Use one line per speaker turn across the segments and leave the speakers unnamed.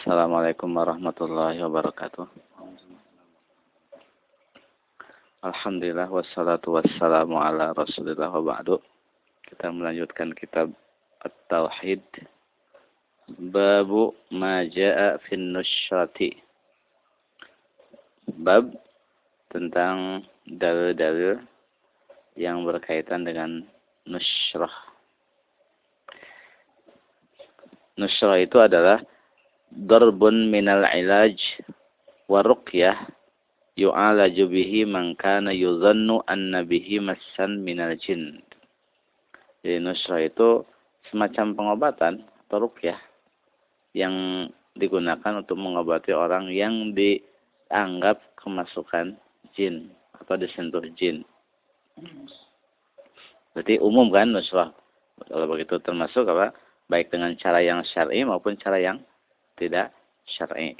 Assalamualaikum warahmatullahi wabarakatuh. Alhamdulillah wassalatu wassalamu ala rasulillah wa ba'du. Kita melanjutkan kitab At-Tauhid. Babu ma ja'a fin nusyrati. Bab tentang dalil-dalil yang berkaitan dengan nusyrah. Nusyrah itu adalah darbun minal ilaj wa ruqyah yu'alaju bihi man kana yuzannu anna bihi massan minal jin. Jadi nusra itu semacam pengobatan atau ruqyah yang digunakan untuk mengobati orang yang dianggap kemasukan jin atau disentuh jin. Berarti umum kan nusrah. Kalau begitu termasuk apa? Baik dengan cara yang syar'i maupun cara yang tidak syar'i.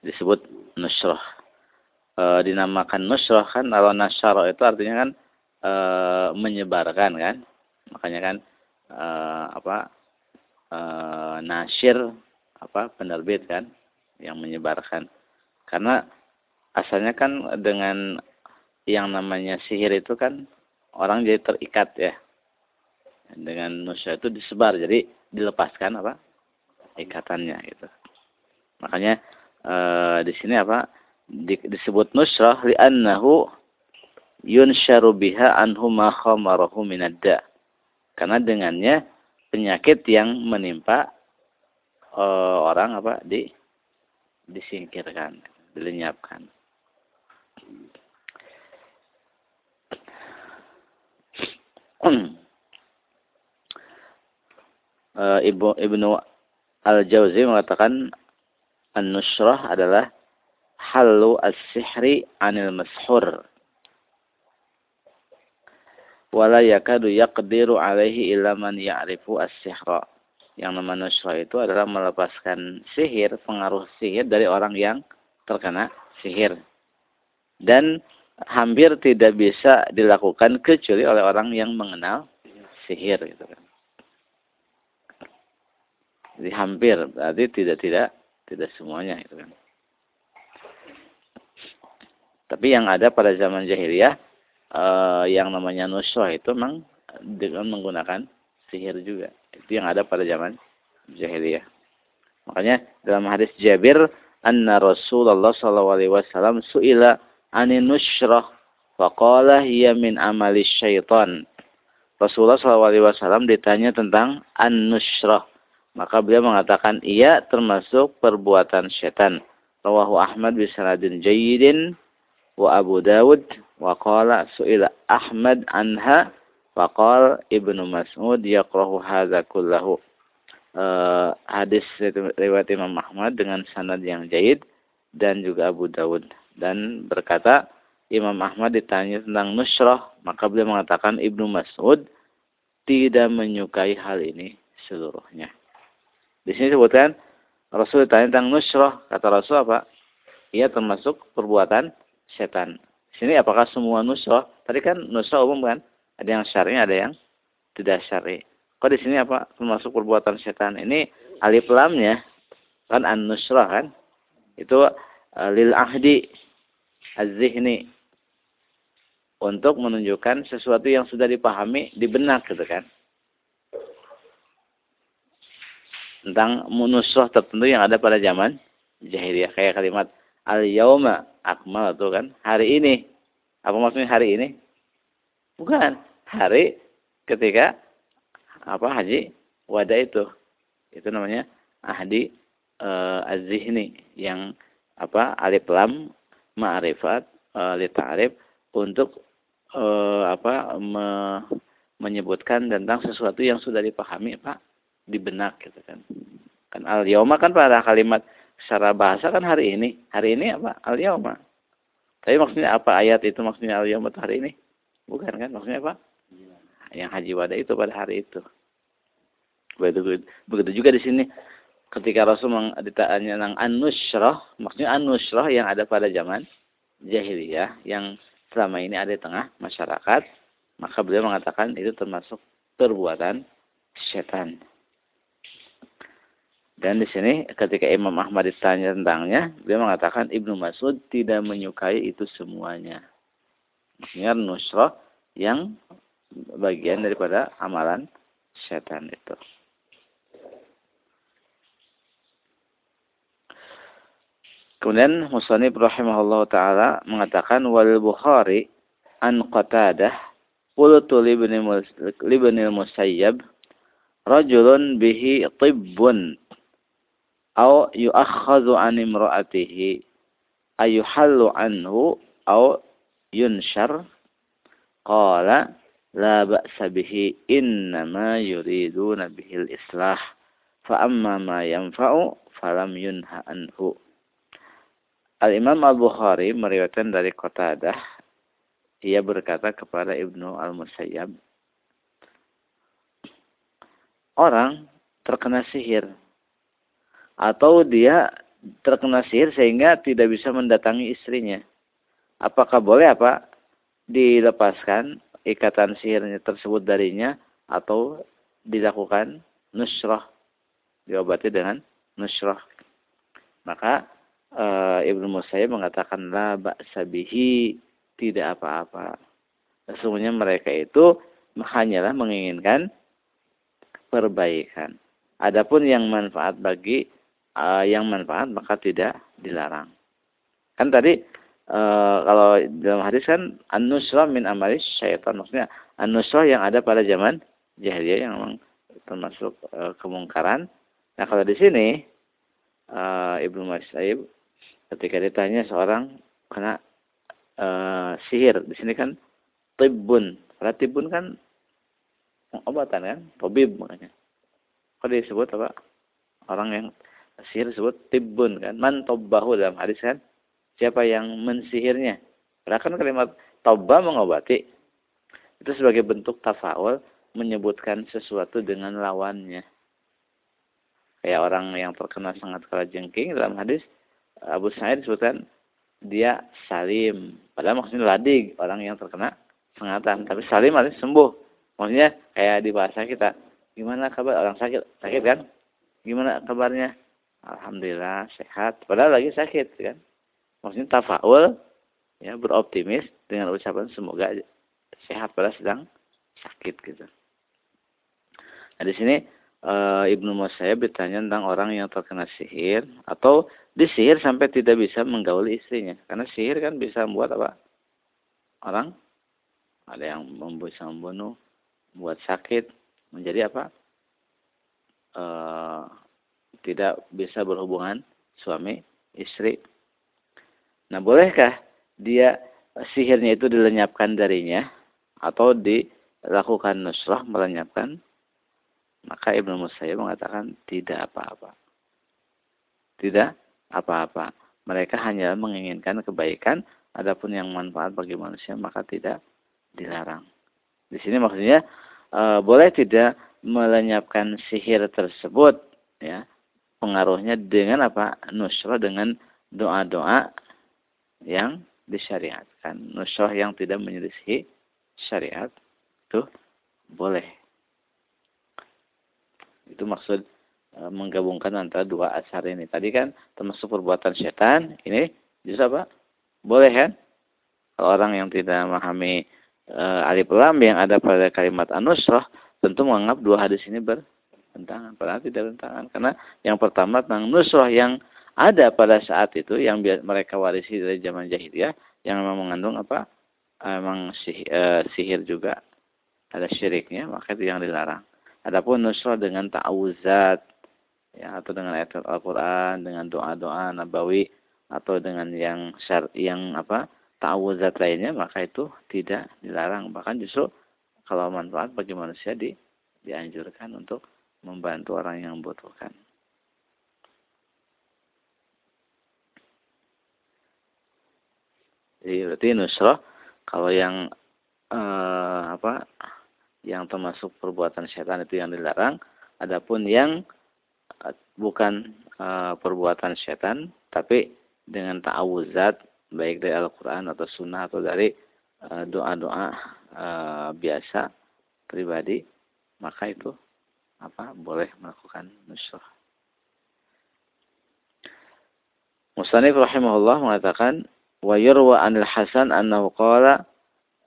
Disebut nusrah. E, dinamakan nusrah kan kalau nasyara itu artinya kan e, menyebarkan kan. Makanya kan e, apa? E, nasyir apa penerbit kan yang menyebarkan. Karena asalnya kan dengan yang namanya sihir itu kan orang jadi terikat ya dengan nusya itu disebar jadi dilepaskan apa? Ikatannya gitu. Makanya e, di sini apa? Di, disebut nusrah li'annahu yunsharu biha anhu ma khamarahu minadda. Karena dengannya penyakit yang menimpa e, orang apa? Di disingkirkan dilenyapkan uh, Ibnu Al-Jauzi mengatakan an-nusrah adalah halu as-sihri anil mashur. Wala yakadu yaqdiru alaihi illa man ya'rifu as-sihra. Yang nama nusrah itu adalah melepaskan sihir pengaruh sihir dari orang yang terkena sihir. Dan hampir tidak bisa dilakukan kecuali oleh orang yang mengenal sihir gitu kan jadi hampir, berarti tidak tidak tidak semuanya itu kan. Tapi yang ada pada zaman jahiliyah eh, yang namanya nusrah itu memang dengan menggunakan sihir juga. Itu yang ada pada zaman jahiliyah. Makanya dalam hadis Jabir anna Rasulullah sallallahu alaihi wasallam suila ani nusrah faqala hiya min amali syaitan. Rasulullah sallallahu alaihi wasallam ditanya tentang an-nusrah maka beliau mengatakan ia termasuk perbuatan setan. Rawahu Ahmad bisanadin jayyidin wa Abu Dawud wa qala su'ila Ahmad anha wa qala Ibnu Mas'ud yaqrahu hadza kullahu. Uh, hadis riwayat Imam Ahmad dengan sanad yang jayid dan juga Abu Dawud dan berkata Imam Ahmad ditanya tentang nusrah maka beliau mengatakan Ibnu Mas'ud tidak menyukai hal ini seluruhnya. Di sini disebutkan Rasul ditanya tentang nusrah. Kata Rasul apa? Ia termasuk perbuatan setan. Di sini apakah semua nusrah? Tadi kan nusrah umum kan? Ada yang syar'i, ada yang tidak syar'i. Kok di sini apa? Termasuk perbuatan setan. Ini alif lamnya kan an-nusrah kan? Itu uh, lil ahdi az-zihni untuk menunjukkan sesuatu yang sudah dipahami di benak gitu kan. Tentang nusrah tertentu yang ada pada zaman jahiliyah. Kayak kalimat al yauma akmal itu kan hari ini. Apa maksudnya hari ini? Bukan. Hari ketika apa haji wada itu. Itu namanya ahdi uh, az-zihni yang apa alif lam ma'rifat uh, li ta'rif untuk uh, apa me, menyebutkan tentang sesuatu yang sudah dipahami Pak di benak gitu kan. Kan al yauma kan pada kalimat secara bahasa kan hari ini. Hari ini apa? Al yauma. Tapi maksudnya apa ayat itu maksudnya al yauma hari ini? Bukan kan? Maksudnya apa? Yang haji wada itu pada hari itu. Begitu, juga di sini ketika Rasul ditanya tentang anusroh, maksudnya anusroh yang ada pada zaman jahiliyah yang selama ini ada di tengah masyarakat, maka beliau mengatakan itu termasuk perbuatan setan. Dan di sini ketika Imam Ahmad ditanya tentangnya, dia mengatakan Ibnu Mas'ud tidak menyukai itu semuanya. Maksudnya nusrah yang bagian daripada amalan setan itu. Kemudian Musanib rahimahullah taala mengatakan wal Bukhari an Qatadah qultu li Musayyab rajulun bihi tibbun aw yu'akhadhu an imra'atihi. Ayuhallu anhu aw yunshar. Qala la ba'sa bihi innama yuriduna bihil islah. Fa amma ma yanfa'u falam yunha anhu. Al-Imam Al-Bukhari meriwayatkan dari Qatadah. Ia berkata kepada Ibnu Al-Musayyab orang terkena sihir atau dia terkena sihir sehingga tidak bisa mendatangi istrinya. Apakah boleh apa? Dilepaskan ikatan sihirnya tersebut darinya atau dilakukan nusrah. Diobati dengan nusrah. Maka e, Ibnu Musayyib mengatakan la ba'sabihi tidak apa-apa. Sesungguhnya mereka itu hanyalah menginginkan perbaikan. Adapun yang manfaat bagi uh, yang manfaat maka tidak dilarang. Kan tadi uh, kalau dalam hadis kan an-nusra min amalis syaitan maksudnya an-nusra yang ada pada zaman jahiliyah yang memang termasuk uh, kemungkaran. Nah, kalau di sini uh, Ibnu Musayyib ketika ditanya seorang kena uh, sihir di sini kan tibun karena tibun kan pengobatan kan tabib makanya kok disebut apa orang yang sihir disebut tibun kan man tobbahu dalam hadis kan siapa yang mensihirnya karena kan kalimat toba mengobati itu sebagai bentuk tafaul menyebutkan sesuatu dengan lawannya kayak orang yang terkena sangat kalajengking dalam hadis Abu Sa'id disebutkan dia salim. Padahal maksudnya ladig, orang yang terkena sengatan. Tapi salim artinya sembuh. Maksudnya kayak di bahasa kita, gimana kabar orang sakit? Sakit kan? Gimana kabarnya? Alhamdulillah sehat. Padahal lagi sakit kan? Maksudnya tafaul, ya beroptimis dengan ucapan semoga sehat padahal sedang sakit gitu. Nah di sini e, Ibnu Musayyib bertanya tentang orang yang terkena sihir atau disihir sampai tidak bisa menggauli istrinya. Karena sihir kan bisa membuat apa? Orang ada yang bisa membunuh, membuat sakit, menjadi apa? E, tidak bisa berhubungan suami istri. Nah, bolehkah dia sihirnya itu dilenyapkan darinya atau dilakukan nusrah melenyapkan? Maka Ibnu Musayyib mengatakan tidak apa-apa. Tidak apa-apa. Mereka hanya menginginkan kebaikan, adapun yang manfaat bagi manusia maka tidak dilarang. Di sini maksudnya e, boleh tidak melenyapkan sihir tersebut ya pengaruhnya dengan apa nusrah dengan doa-doa yang disyariatkan nusrah yang tidak menyelisihi syariat itu boleh itu maksud E, menggabungkan antara dua asar ini. Tadi kan termasuk perbuatan setan, ini bisa apa? Boleh kan? Kalau orang yang tidak memahami e, alif lam yang ada pada kalimat anusrah, tentu menganggap dua hadis ini bertentangan. Padahal tidak bertentangan. Karena yang pertama tentang nusrah yang ada pada saat itu, yang mereka warisi dari zaman jahiliyah, yang memang mengandung apa? Memang sihir, e, sihir juga ada syiriknya, maka itu yang dilarang. Adapun nusrah dengan ta'awuzat, ya atau dengan ayat Al-Qur'an dengan doa-doa nabawi atau dengan yang syar yang apa ta'awudzat lainnya maka itu tidak dilarang bahkan justru kalau manfaat bagi manusia di dianjurkan untuk membantu orang yang membutuhkan. Jadi berarti nusrah kalau yang eh, apa yang termasuk perbuatan setan itu yang dilarang, adapun yang bukan uh, perbuatan setan, tapi dengan ta'awuzat baik dari Al-Quran atau Sunnah atau dari eh, doa-doa uh, biasa pribadi, maka itu apa boleh melakukan nusrah. Musanif rahimahullah mengatakan wa yurwa anil Hasan annahu qala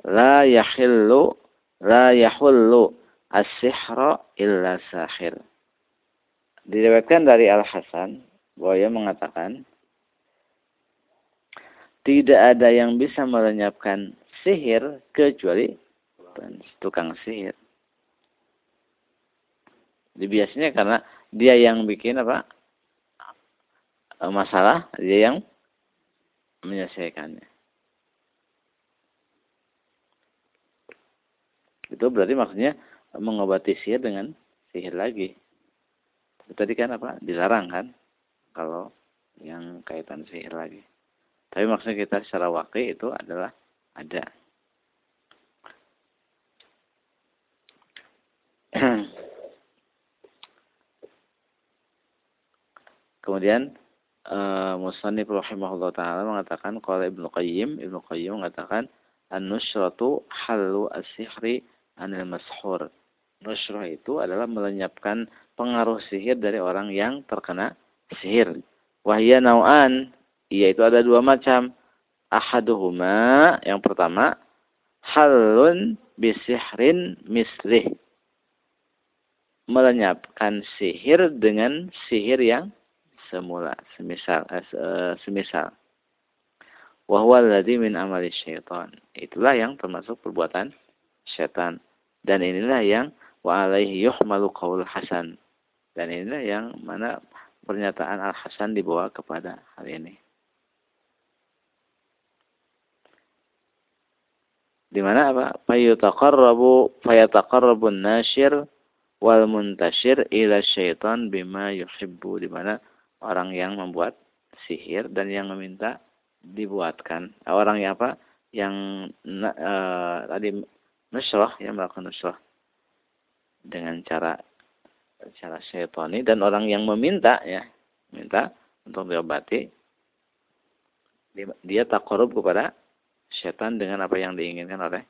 la yahillu la yahullu as-sihra illa sahir. Diriwayatkan dari Al Hasan bahwa ia mengatakan tidak ada yang bisa melenyapkan sihir kecuali tukang sihir. Jadi biasanya karena dia yang bikin apa masalah, dia yang menyelesaikannya. Itu berarti maksudnya mengobati sihir dengan sihir lagi. Tadi kan apa? Dilarang kan? Kalau yang kaitan sihir lagi. Tapi maksudnya kita secara wakil itu adalah ada. Kemudian uh, Musannif rahimahullah taala mengatakan kalau Ibnu Qayyim, Ibnu Qayyim mengatakan an-nusratu halu as-sihri anil mashur. Nusrah itu adalah melenyapkan pengaruh sihir dari orang yang terkena sihir. Wahya nau'an, yaitu ada dua macam. Ahaduhuma, yang pertama, halun bisihrin mislih. Melenyapkan sihir dengan sihir yang semula, semisal, eh, semisal. Wahwa min amali syaitan. Itulah yang termasuk perbuatan syaitan. Dan inilah yang wa alaihi yuhmalu qaul Hasan. Dan inilah yang mana pernyataan Al Hasan dibawa kepada hal ini. Di mana apa? Fayataqarrabu fayataqarrabu nasyir wal muntashir ila syaitan bima yuhibbu di mana orang yang membuat sihir dan yang meminta dibuatkan. Orang yang apa? Yang uh, tadi nusrah yang melakukan nusrah dengan cara cara syaitani dan orang yang meminta ya minta untuk diobati dia tak korup kepada setan dengan apa yang diinginkan oleh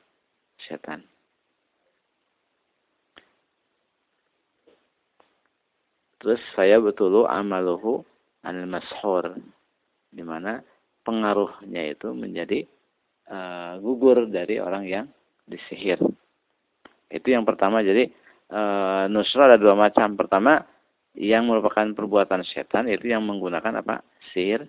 setan. Terus saya betul amaluhu anil mashur di mana pengaruhnya itu menjadi uh, gugur dari orang yang disihir. Itu yang pertama. Jadi e, nusra ada dua macam. Pertama yang merupakan perbuatan setan yaitu yang menggunakan apa sihir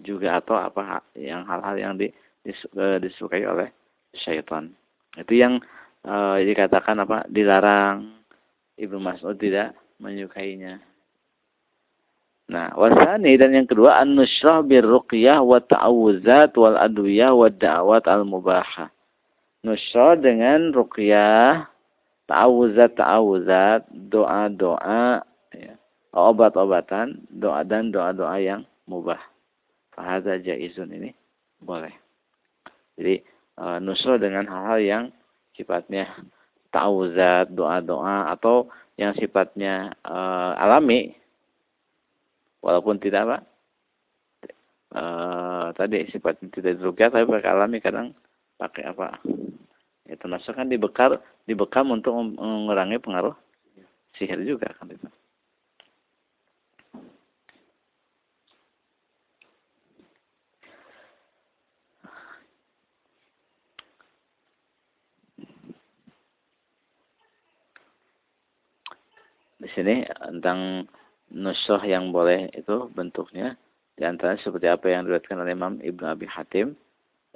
juga atau apa yang hal-hal yang di, dis, e, disukai oleh syaitan. Itu yang e, dikatakan apa dilarang Ibnu Mas'ud tidak menyukainya. Nah, wasani dan yang kedua an-nusrah bir ruqyah wa ta'awuzat wal adwiyah wa da'wat al-mubahah nusra dengan ruqyah, ta'awuzat ta'awuzat, doa-doa, ya, obat-obatan, doa dan doa-doa yang mubah. Fahadha jaizun ini boleh. Jadi e, nusra dengan hal-hal yang sifatnya ta'awuzat, doa-doa atau yang sifatnya e, alami. Walaupun tidak apa e, tadi sifatnya tidak dirukyah tapi pakai alami kadang pakai apa? Ya termasuk kan dibekal dibekam untuk mengurangi pengaruh sihir juga kan itu di sini tentang nusroh yang boleh itu bentuknya di antara seperti apa yang diriwayatkan oleh Imam Ibnu Abi Hatim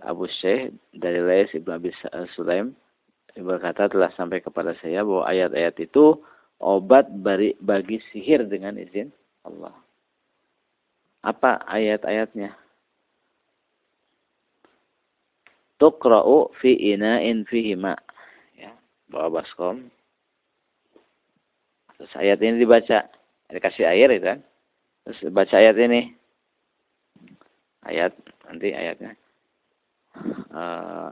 Abu Syekh dari Lais Ibnu Abi Sulaim berkata telah sampai kepada saya bahwa ayat-ayat itu obat bagi, bagi sihir dengan izin Allah. Apa ayat-ayatnya? Tukra'u fi ina'in fihi ma. Ya, bawa baskom. Terus ayat ini dibaca. Dikasih air itu kan. Terus baca ayat ini. Ayat, nanti ayatnya uh,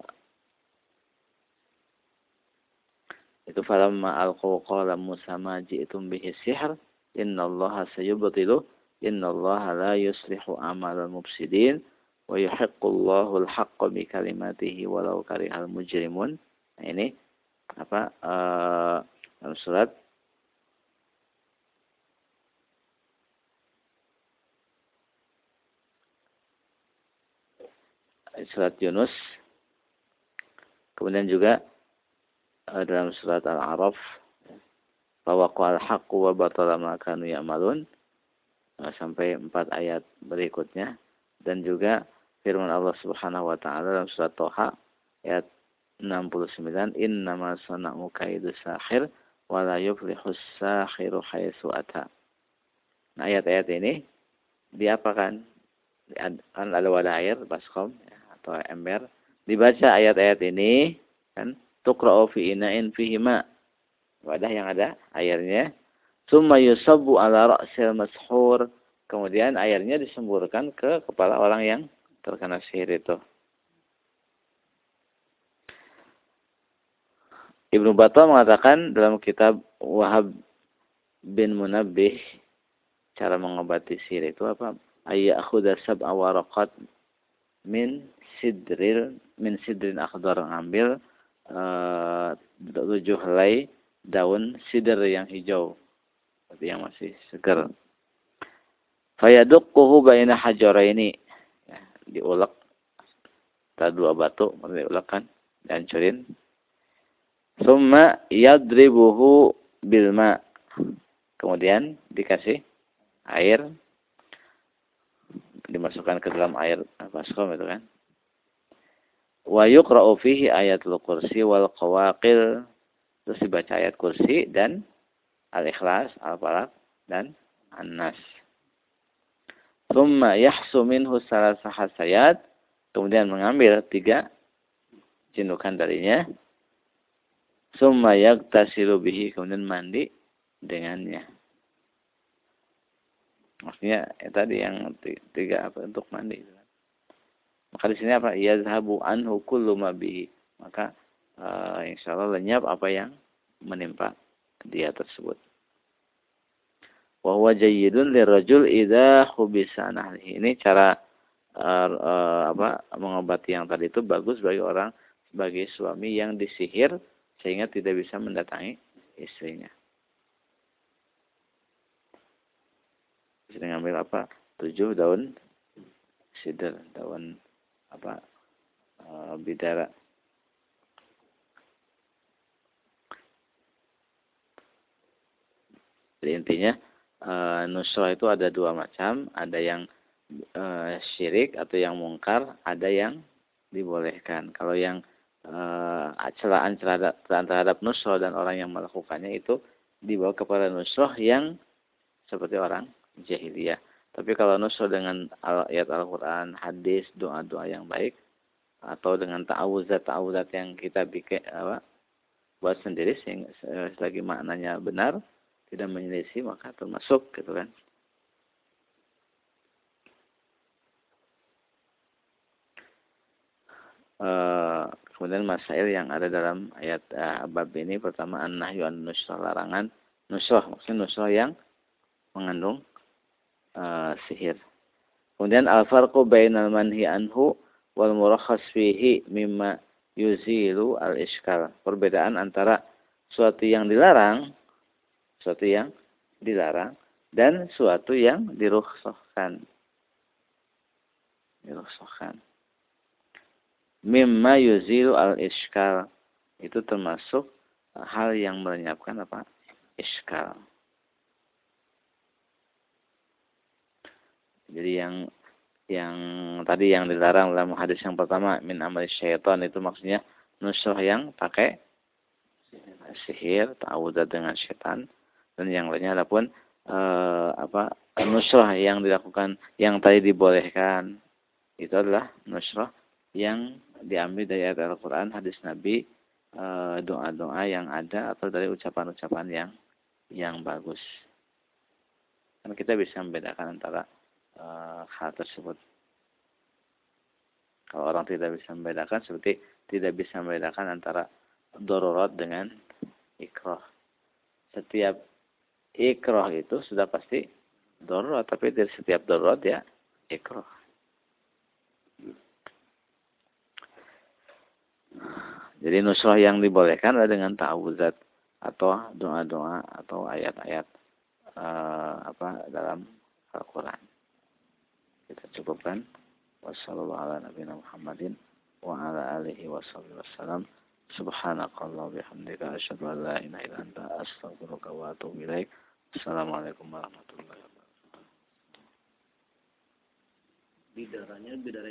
itu falamma alqaw qala Musa ma ji'tum bihi sihr innallaha sayubtilu innallaha la yuslihu amal mufsidin wa yuhiqqu Allahu al-haqqa bi kalimatihi walau karihal mujrimun nah ini apa uh, dalam surat surat Yunus. Kemudian juga uh, dalam surat Al-A'raf bahwa qal haqqu wa batala ma kanu ya'malun uh, sampai empat ayat berikutnya dan juga firman Allah Subhanahu wa taala dalam surat Toha ayat 69 innama sana'u kaidu sahir wa la yuflihus sahiru haitsu ata. Nah, ayat-ayat ini diapakan? Kan ada wadah air baskom ya, atau ember. Dibaca ayat-ayat ini kan tuqra'u fi ina'in fihi ma. Wadah yang ada airnya. Summa yusabbu ala ra'sil mashur. Kemudian airnya disemburkan ke kepala orang yang terkena sihir itu. Ibnu Battah mengatakan dalam kitab Wahab bin Munabbih cara mengobati sihir itu apa? Ayya akhudha sab'a waraqat min sidril min sidrin akhdar ngambil uh, tujuh helai daun sidr yang hijau tapi yang masih segar. Fayadukkuhu baina hajaraini. Ya, diulek kita dua batu diulek kan dihancurin. Summa yadribuhu bilma kemudian dikasih air dimasukkan ke dalam air baskom itu kan. Wa yuqra'u fihi ayatul kursi wal qawaqil. Terus dibaca ayat kursi dan al-ikhlas al-falaq dan an-nas. Thumma yahsu minhu salasa hasayat. Kemudian mengambil tiga jindukan darinya. Thumma yagtasilu bihi kemudian mandi dengannya maksudnya ya, tadi yang tiga apa untuk mandi maka di sini apa? Yazhabu anhu kullu ma bihi. Maka uh, insya Allah lenyap apa yang menimpa dia tersebut. Wa huwa jayyidun lirajul idza khubisa. Ini cara uh, apa mengobati yang tadi itu bagus bagi orang sebagai suami yang disihir sehingga tidak bisa mendatangi istrinya. Bisa ngambil apa? Tujuh daun sidr, daun apa uh, bidara Jadi intinya uh, nusrah itu ada dua macam, ada yang uh, syirik atau yang mungkar, ada yang dibolehkan. Kalau yang uh, celaan terhadap, terhadap nusrah dan orang yang melakukannya itu dibawa kepada nusrah yang seperti orang jahiliyah. Tapi kalau nusul dengan ayat Al-Quran, hadis, doa-doa yang baik, atau dengan ta'awuzat-ta'awuzat yang kita bikin apa, buat sendiri sehingga selagi maknanya benar, tidak menyelisih maka termasuk gitu kan. Uh, kemudian masail yang ada dalam ayat uh, bab ini pertama an-nahyu an-nusrah larangan nusrah maksudnya nusrah yang mengandung uh, sihir. Kemudian al-farqu bainal manhi anhu wal murakhas fihi mimma yuzilu al-iskal. Perbedaan antara suatu yang dilarang, suatu yang dilarang dan suatu yang dirukhsahkan. Dirukhsahkan. Mimma yuzilu al-iskal. Itu termasuk hal yang melenyapkan apa? Iskal. Jadi yang yang tadi yang dilarang dalam hadis yang pertama min amal syaitan itu maksudnya nusrah yang pakai sihir, ta'awudzat dengan syaitan dan yang lainnya adapun eh, apa nusrah yang dilakukan yang tadi dibolehkan itu adalah nusrah yang diambil dari ayat Al-Qur'an, hadis Nabi, eh, doa-doa yang ada atau dari ucapan-ucapan yang yang bagus. Dan kita bisa membedakan antara uh, hal tersebut. Kalau orang tidak bisa membedakan seperti tidak bisa membedakan antara dororat dengan ikroh. Setiap ikroh itu sudah pasti dororat, tapi dari setiap dororat ya ikroh. Jadi nusrah yang dibolehkan adalah dengan ta'awuzat atau doa-doa atau ayat-ayat uh, apa dalam Al-Quran. Kita cukupkan. Wassalamualaikum Muhammadin wa ala. Assalamualaikum warahmatullahi wabarakatuh. Bidaranya bidara